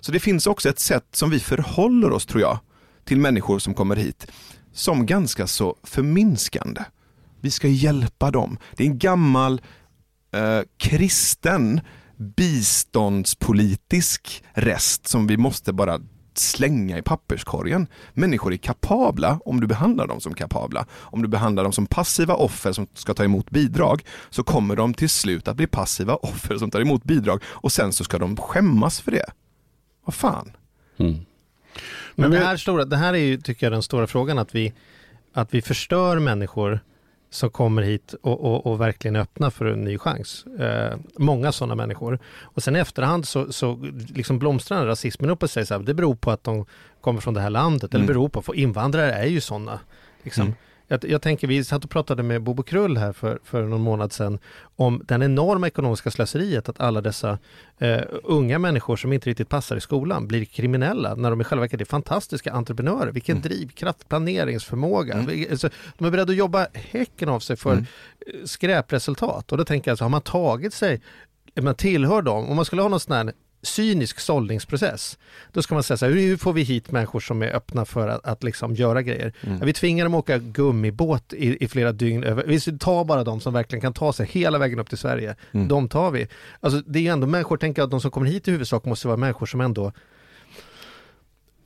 Så det finns också ett sätt som vi förhåller oss, tror jag, till människor som kommer hit, som ganska så förminskande. Vi ska hjälpa dem. Det är en gammal eh, kristen biståndspolitisk rest som vi måste bara slänga i papperskorgen. Människor är kapabla om du behandlar dem som kapabla. Om du behandlar dem som passiva offer som ska ta emot bidrag så kommer de till slut att bli passiva offer som tar emot bidrag och sen så ska de skämmas för det. Vad fan? Mm. Men, Men det, här stora, det här är ju, tycker jag, den stora frågan, att vi, att vi förstör människor som kommer hit och, och, och verkligen är öppna för en ny chans. Eh, många sådana människor. Och sen i efterhand så, så liksom blomstrar den rasismen upp och säger så här, det beror på att de kommer från det här landet, eller Mm. beror på, för invandrare är ju sådana. Liksom. Mm. Jag, jag tänker, vi satt och pratade med Bobo Krull här för, för någon månad sedan om den enorma ekonomiska slöseriet att alla dessa eh, unga människor som inte riktigt passar i skolan blir kriminella när de i själva verket är fantastiska entreprenörer. Vilken Mm. drivkraft, planeringsförmåga. Mm. Alltså, de är beredda att jobba häcken av sig för Mm. eh, skräpresultat. Och då tänker jag, alltså, har man tagit sig, man tillhör dem, om man skulle ha någon sån här cynisk sållningsprocess, då ska man säga så här, hur får vi hit människor som är öppna för att, att liksom göra grejer? Mm. Ja, vi tvingar dem att åka gummibåt i, i flera dygn. över- Vi tar bara de som verkligen kan ta sig hela vägen upp till Sverige. Mm. De tar vi. Alltså, det är ju ändå människor, tänker att de som kommer hit i huvudsak måste vara människor som ändå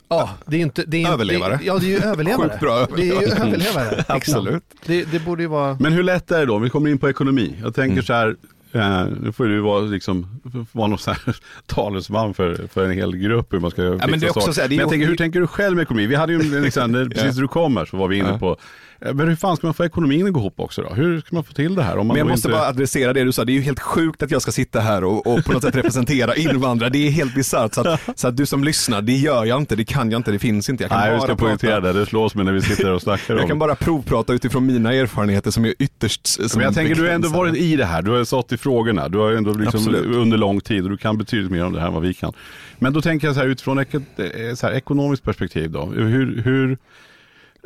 Ja, det är inte... Det är, Överlevare. Det, ja, det är ju överlevare. Sjukt bra Det är ju överlevare. överlevare. Absolut. Det, det borde ju vara... Men hur lätt är det då? Om vi kommer in på ekonomi. Jag tänker Mm. så här, eh, nu får du vara, liksom, vara någon talesman för, för en hel grupp hur man ska men det är också så här, Men jag tänker, hur tänker du själv med ekonomi? Vi hade ju, när- precis när du kom här så var vi inne Ja. på Men hur fan ska man få ekonomin att gå ihop också då? Hur ska man få till det här? Om man Men jag måste inte... bara adressera det du sa, det är ju helt sjukt att jag ska sitta här och, och på något sätt representera invandrare. Det är helt bisarrt. Så att, så att du som lyssnar, det gör jag inte, det kan jag inte, det finns inte. Jag kan Nej, vi bara ska poängtera det. Det slås med när vi sitter och snackar om jag kan bara provprata utifrån mina erfarenheter som är ytterst som Men jag tänker du har ändå varit i det här, du har stått i frågorna, du har ändå liksom Absolut. under lång tid och du kan betydligt mer om det här än vad vi kan. Men då tänker jag så här utifrån ek eh, ekonomiskt perspektiv då, hur, hur,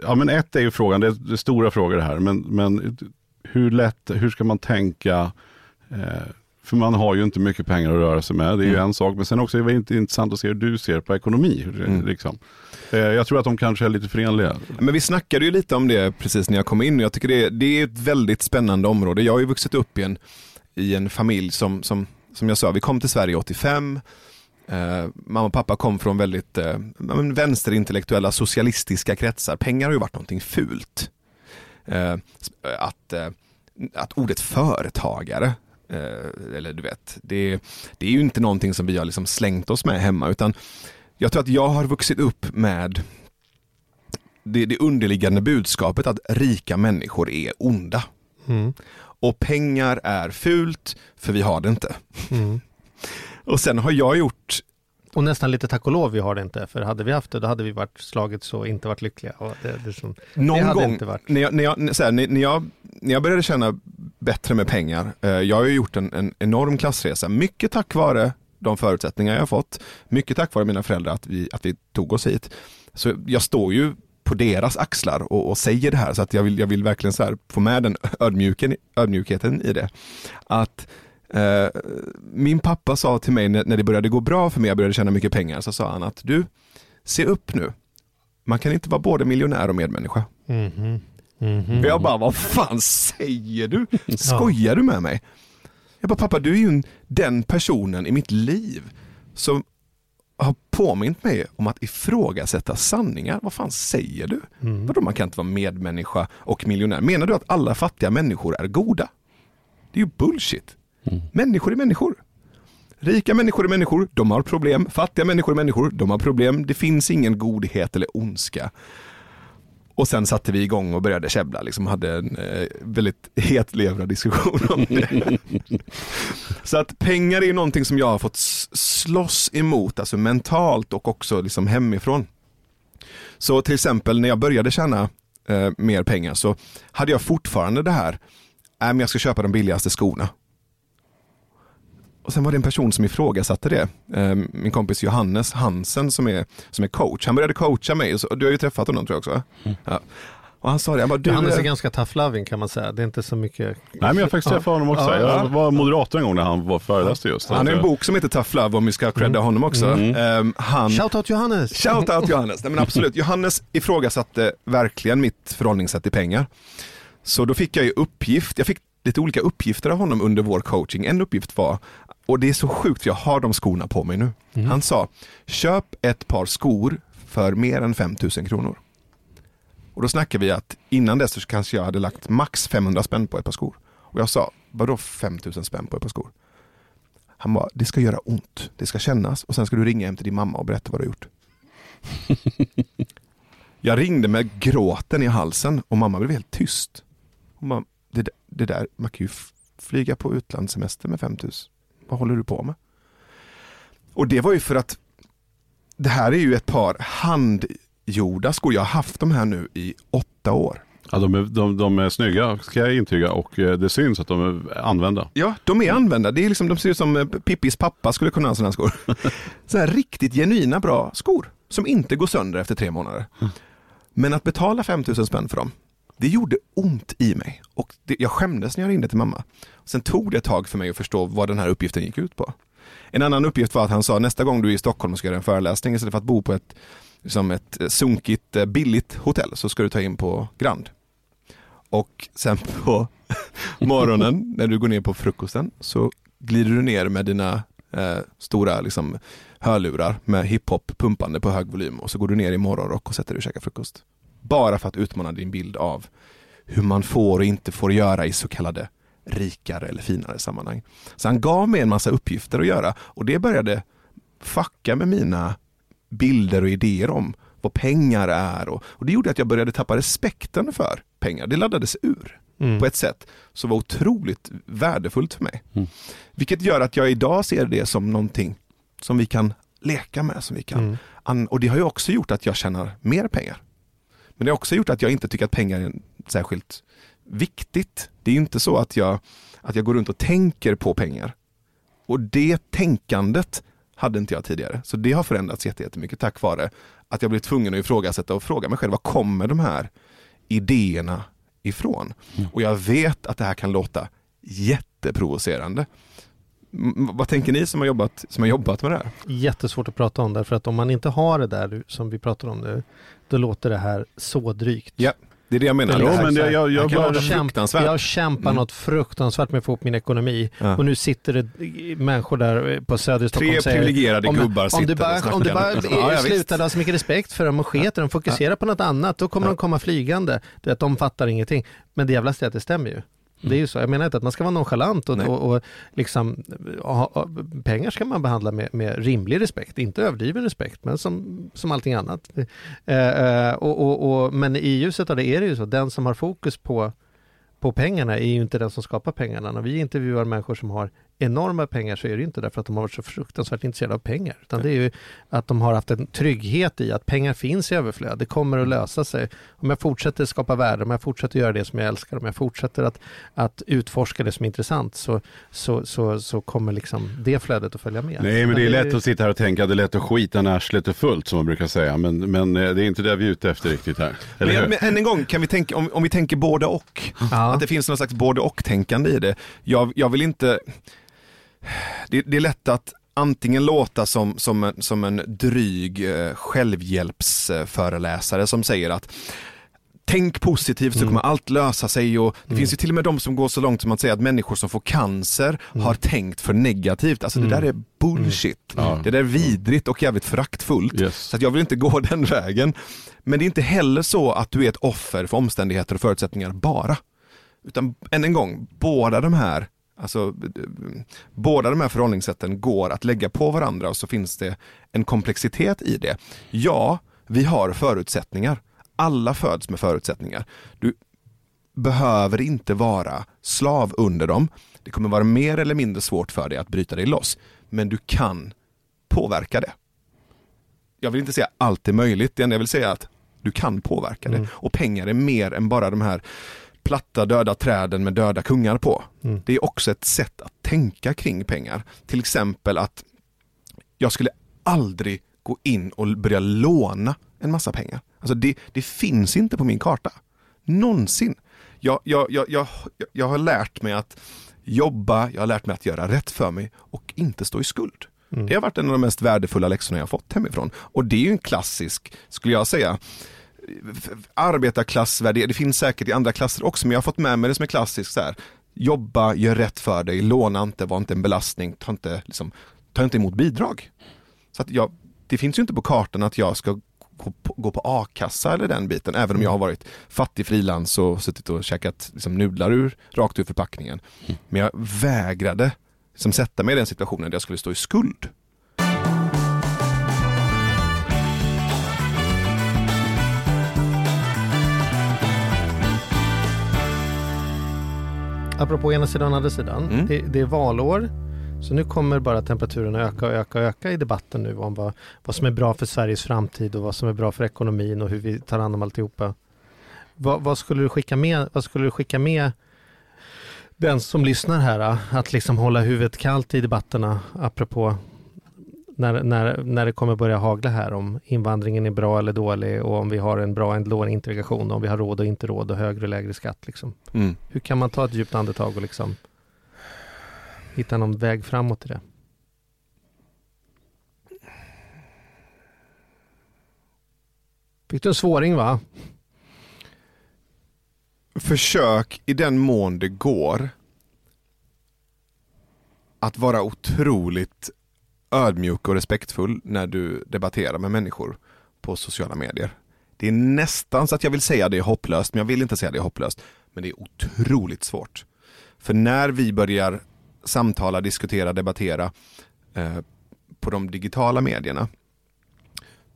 ja men ett är ju frågan, det är, det är stora frågor det här, men, men hur lätt, hur ska man tänka, eh, för man har ju inte mycket pengar att röra sig med, det är ju Mm. en sak, men sen också är det intressant att se hur du ser på ekonomi. Mm. Liksom. Eh, jag tror att de kanske är lite förenliga. Men vi snackade ju lite om det precis när jag kom in jag tycker det, det är ett väldigt spännande område. Jag har ju vuxit upp i en, i en familj som, som, som jag sa, vi kom till Sverige 85. Eh, mamma och pappa kom från väldigt eh, vänsterintellektuella socialistiska kretsar. Pengar har ju varit någonting fult. Eh, att, eh, att ordet företagare, eh, eller du vet, det, det är ju inte någonting som vi har liksom slängt oss med hemma utan jag tror att jag har vuxit upp med det, det underliggande budskapet att rika människor är onda. Mm. Och pengar är fult, för vi har det inte. Mm. Och sen har jag gjort, Och nästan lite tack och lov vi har det inte, för hade vi haft det då hade vi varit slagits och inte varit lyckliga. Det, det som, någon gång, när jag, när, jag, så här, när, jag, när jag började tjäna bättre med pengar, eh, jag har ju gjort en, en enorm klassresa, mycket tack vare de förutsättningar jag har fått, mycket tack vare mina föräldrar att vi, att vi tog oss hit. Så jag står ju på deras axlar och, och säger det här, så att jag vill, jag vill verkligen så här få med den ödmjuken, ödmjukheten i det. Att min pappa sa till mig när, det började gå bra för mig, jag började tjäna mycket pengar, så sa han att du, se upp nu. Man kan inte vara både miljonär och medmänniska. Mhm. Mhm. Och jag bara, vad fan säger du? Skojar du med mig? Jag bara, pappa du är ju en, den personen i mitt liv som har påmint mig om att ifrågasätta sanningar. Vad fan säger du? Mm. Vadå man kan inte vara medmänniska och miljonär? Menar du att alla fattiga människor är goda? Det är ju bullshit. Mm. Människor är människor. Rika människor är människor, de har problem. Fattiga människor är människor, de har problem. Det finns ingen godhet eller ondska. Och sen satte vi igång och började käbbla, liksom hade en eh, väldigt hetlevrad diskussion om det. Så att pengar är någonting som jag har fått slåss emot, alltså mentalt och också liksom hemifrån. Så till exempel när jag började tjäna eh, mer pengar så hade jag fortfarande det här, äh, men jag ska köpa de billigaste skorna. Och sen var det en person som ifrågasatte det. Eh, min kompis Johannes Hansen som är, som är coach. Han började coacha mig. Och du har ju träffat honom tror jag också. va? Ja. Och han sa det, han bara, du, Johannes är eh, ganska tough loving kan man säga. Det är inte så mycket. Nej men jag har faktiskt Ja. träffat honom också. Ja, Jag ja. var moderator en gång när han var föreläste just. han har en bok som heter Tough Love om vi ska credda honom också. Mm. Eh, han, Shoutout Johannes! Shout out Johannes. Nej, men absolut. Johannes ifrågasatte verkligen mitt förhållningssätt till pengar. Så då fick jag ju uppgift, jag fick lite olika uppgifter av honom under vår coaching. En uppgift var, och det är så sjukt jag har de skorna på mig nu. Han sa, köp ett par skor för mer än 5000 kronor. Och då snackar vi att innan dess så kanske jag hade lagt max 500 spänn på ett par skor. Och jag sa, vadå 5000 spänn på ett par skor? Han bara, det ska göra ont, det ska kännas och sen ska du ringa hem till din mamma och berätta vad du har gjort. Jag ringde med gråten i halsen och mamma blev helt tyst. Hon bara, det, det där, man kan ju flyga på utlandssemester med 5000. Vad håller du på med? Och det var ju för att det här är ju ett par handgjorda skor. Jag har haft de här nu i åtta år. Ja, de, är, de, de är snygga ska jag intyga och eh, det syns att de är använda. Ja, de är använda. Det är liksom, de ser ut som eh, Pippis pappa skulle kunna ha sådana skor. Så här riktigt genuina bra skor som inte går sönder efter tre månader. Men att betala 5000 spänn för dem, det gjorde ont i mig. Och det, jag skämdes när jag ringde till mamma. Sen tog det ett tag för mig att förstå vad den här uppgiften gick ut på. En annan uppgift var att han sa nästa gång du är i Stockholm och ska göra en föreläsning istället för att bo på ett, liksom ett eh, sunkigt, eh, billigt hotell så ska du ta in på Grand. Och sen på morgonen när du går ner på frukosten så glider du ner med dina eh, stora liksom, hörlurar med hiphop pumpande på hög volym och så går du ner i morgonrock och sätter dig och käkar frukost. Bara för att utmana din bild av hur man får och inte får göra i så kallade rikare eller finare sammanhang. Så han gav mig en massa uppgifter att göra och det började fucka med mina bilder och idéer om vad pengar är och, och det gjorde att jag började tappa respekten för pengar. Det laddades ur Mm. på ett sätt som var otroligt värdefullt för mig. Mm. Vilket gör att jag idag ser det som någonting som vi kan leka med, som vi kan Mm. an- och det har ju också gjort att jag tjänar mer pengar. Men det har också gjort att jag inte tycker att pengar är särskilt viktigt. Det är inte så att jag, att jag går runt och tänker på pengar. Och det tänkandet hade inte jag tidigare. Så det har förändrats jätte- jättemycket tack vare att jag blev tvungen att ifrågasätta och fråga mig själv, var kommer de här idéerna ifrån? Mm. Och jag vet att det här kan låta jätteprovocerande. Vad tänker ni som har jobbat, som har jobbat med det här? Jättesvårt att prata om därför att om man inte har det där som vi pratar om nu, då låter det här så drygt. Ja, Det är det jag menar. Jo, Det här- men det- jag- jag det Kämp- fruktansvärt. Jag kämpar Mm. något fruktansvärt med att få upp min ekonomi Ja. och nu sitter det människor där på söder i Stockholm Tre och säger privilegierade om, gubbar om sitter du och bara, snackar om du bara. Ja, ja, slutar ha så mycket respekt för dem och sketer dem, fokusera på något annat, då kommer Ja. de komma flygande. Du vet, de fattar ingenting. Men det jävlaste är att det stämmer ju. Det är ju så. Jag menar inte att man ska vara nonchalant och, och, och liksom, ha, pengar ska man behandla med, med rimlig respekt, inte överdriven respekt, men som, som allting annat. Eh, eh, och, och, och, men i ljuset av det är det ju så, den som har fokus på, på pengarna är ju inte den som skapar pengarna. När vi intervjuar människor som har enorma pengar så är det inte därför att de har varit så fruktansvärt intresserade av pengar, utan det är ju att de har haft en trygghet i att pengar finns i överflöd. Det kommer att lösa sig. Om jag fortsätter skapa värde, om jag fortsätter göra det som jag älskar, om jag fortsätter att, att utforska det som är intressant så, så, så, så kommer liksom det flödet att följa med. Nej men det är lätt att sitta här och tänka att det är lätt att skita när arslet är fullt som man brukar säga. Men, men eh, det är inte det vi är ute efter riktigt här. Eller Men, hur? men än en gång, kan vi tänka, om, om vi tänker både och. Ja. Att det finns någon slags både och-tänkande i det. Jag, jag vill inte... Det, det är lätt att antingen låta som, som, en, som en dryg eh, självhjälpsföreläsare som säger att Tänk positivt så Mm. kommer allt lösa sig och det Mm. finns ju till och med de som går så långt som att säga att människor som får cancer Mm. har tänkt för negativt. Alltså Mm. det där är bullshit. Ja. Det där är vidrigt och jävligt föraktfullt. Yes. Så att jag vill inte gå den vägen. Men det är inte heller så att du är ett offer för omständigheter och förutsättningar bara. Utan än en gång, båda de här Alltså, båda de här förhållningssätten går att lägga på varandra och så finns det en komplexitet i det. Ja, vi har förutsättningar. Alla föds med förutsättningar. Du behöver inte vara slav under dem. Det kommer vara mer eller mindre svårt för dig att bryta dig loss. Men du kan påverka det. Jag vill inte säga allt är möjligt, det enda jag vill säga är att du kan påverka det. Mm. Och pengar är mer än bara de här platta döda träden med döda kungar på. Mm. Det är också ett sätt att tänka kring pengar. Till exempel att jag skulle aldrig gå in och börja låna en massa pengar. Alltså det, det finns inte på min karta. Någonsin. Jag, jag, jag, jag, jag har lärt mig att jobba, jag har lärt mig att göra rätt för mig och inte stå i skuld. Mm. Det har varit en av de mest värdefulla läxorna jag fått hemifrån. Och det är ju en klassisk, skulle jag säga, arbetarklassvärdering. Det finns säkert i andra klasser också, men jag har fått med mig det som är klassiskt. Så här. Jobba, gör rätt för dig, låna inte, var inte en belastning, ta inte, liksom, ta inte emot bidrag. Så att jag, det finns ju inte på kartan att jag ska gå på, a-kassa eller den biten, även om jag har varit fattig frilans och suttit och käkat liksom, nudlar ur, rakt ur förpackningen. Men jag vägrade liksom, sätta mig i den situationen där jag skulle stå i skuld. Apropå ena sidan och andra sidan. Mm. Det, det är valår. Så nu kommer bara temperaturen öka och öka och öka i debatten nu om vad, vad som är bra för Sveriges framtid och vad som är bra för ekonomin och hur vi tar hand om alltihopa. Vad, vad skulle du skicka med, vad skulle du skicka med den som lyssnar här? äh, Att liksom hålla huvudet kallt i debatterna apropå när, när, när det kommer börja hagla här om invandringen är bra eller dålig och om vi har en bra eller dålig integration, om vi har råd och inte råd och högre och lägre skatt. Liksom. Mm. Hur kan man ta ett djupt andetag och liksom hitta någon väg framåt i det? Fick du en svåring va? Försök i den mån det går att vara otroligt ödmjuk och respektfull när du debatterar med människor på sociala medier. Det är nästan så att jag vill säga det är hopplöst, men jag vill inte säga det är hopplöst. Men det är otroligt svårt. För när vi börjar samtala, diskutera, debattera eh, på de digitala medierna,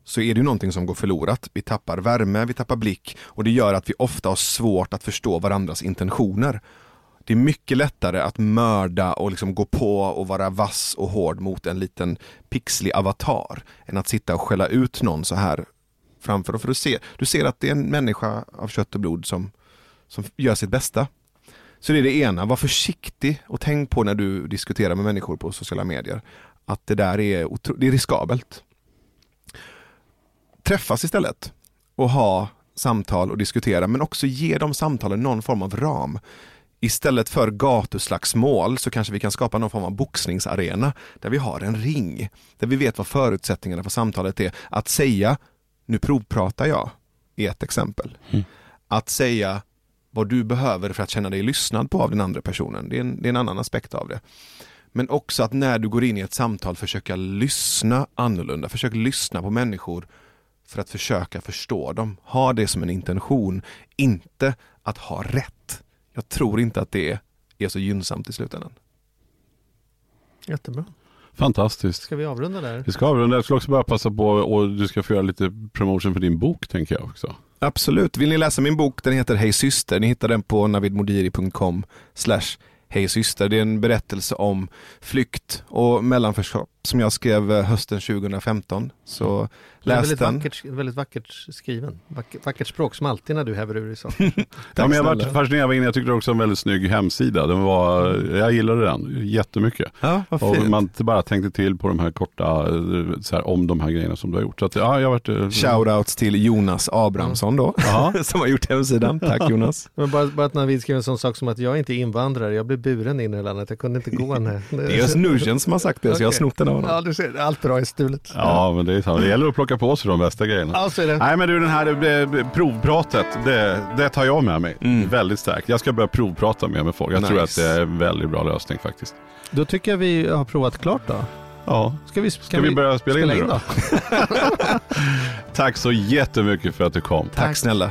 så är det ju någonting som går förlorat. Vi tappar värme, vi tappar blick och det gör att vi ofta har svårt att förstå varandras intentioner. Det är mycket lättare att mörda och liksom gå på och vara vass och hård mot en liten pixlig avatar än att sitta och skälla ut någon så här framför dem. För du ser, du ser att det är en människa av kött och blod som, som gör sitt bästa. Så det är det ena, var försiktig och tänk på när du diskuterar med människor på sociala medier att det där är, det är riskabelt. Träffas istället och ha samtal och diskutera men också ge de samtalen någon form av ram. Istället för gatuslagsmål så kanske vi kan skapa någon form av boxningsarena där vi har en ring. Där vi vet vad förutsättningarna för samtalet är. Att säga, nu provpratar jag, är ett exempel. Mm. Att säga vad du behöver för att känna dig lyssnad på av den andra personen, det är en, det är en annan aspekt av det. Men också att när du går in i ett samtal försöka lyssna annorlunda, försök lyssna på människor för att försöka förstå dem. Ha det som en intention, inte att ha rätt. Jag tror inte att det är så gynnsamt i slutändan. Jättebra. Fantastiskt. Ska vi avrunda där? Vi ska avrunda. Jag skulle också bara passa på och du ska få göra lite promotion för din bok tänker jag också. Absolut. Vill ni läsa min bok, den heter Hej syster. Ni hittar den på navidmodiri.com slash Hej syster. Det är en berättelse om flykt och mellanförskap som jag skrev eh, hösten 2015. Så läs väldigt den. Vackert, väldigt vackert skriven. Vackert, vackert språk som alltid när du häver ur dig så. ja, men jag var fascinerad av in. Jag tyckte också en väldigt snygg hemsida. Den var, jag gillade den jättemycket. Ja, vad och man bara tänkte till på de här korta, eh, så här, om de här grejerna som du har gjort. Så att, ja, jag varit, eh, Shoutouts till Jonas Abrahamsson då, som har gjort hemsidan. Tack Jonas. men bara, bara att Navid skrev en sån sak som att jag är inte invandrare, jag blev buren in i landet, jag kunde inte gå. Nej. Det är just Nugent som har sagt det, okay. så jag har snott den av honom. Ja, du ser, allt bra är stulet. Ja, men det är så. Det gäller att plocka på sig de bästa grejerna. Ja, så är det. Nej, men du, den här provpratet, det, det tar jag med mig. Mm. Väldigt starkt. Jag ska börja provprata mer med folk. Jag nice. tror att det är en väldigt bra lösning faktiskt. Då tycker jag vi har provat klart då. Ja, ska vi, ska, ska vi, börja spela, spela in, in då? då? Tack så jättemycket för att du kom. Tack, Tack snälla.